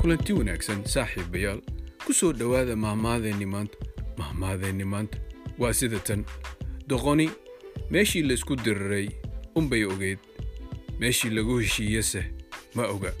kulanti wanaagsan saaxiibayaal ku soo dhowaada mahmaadeenni maanta mahmaadeenni maanta. Waa sida tan. Doqoni meeshii laysku diriray unbay ogeyd. Meeshii lagu heshiiyese ma oga.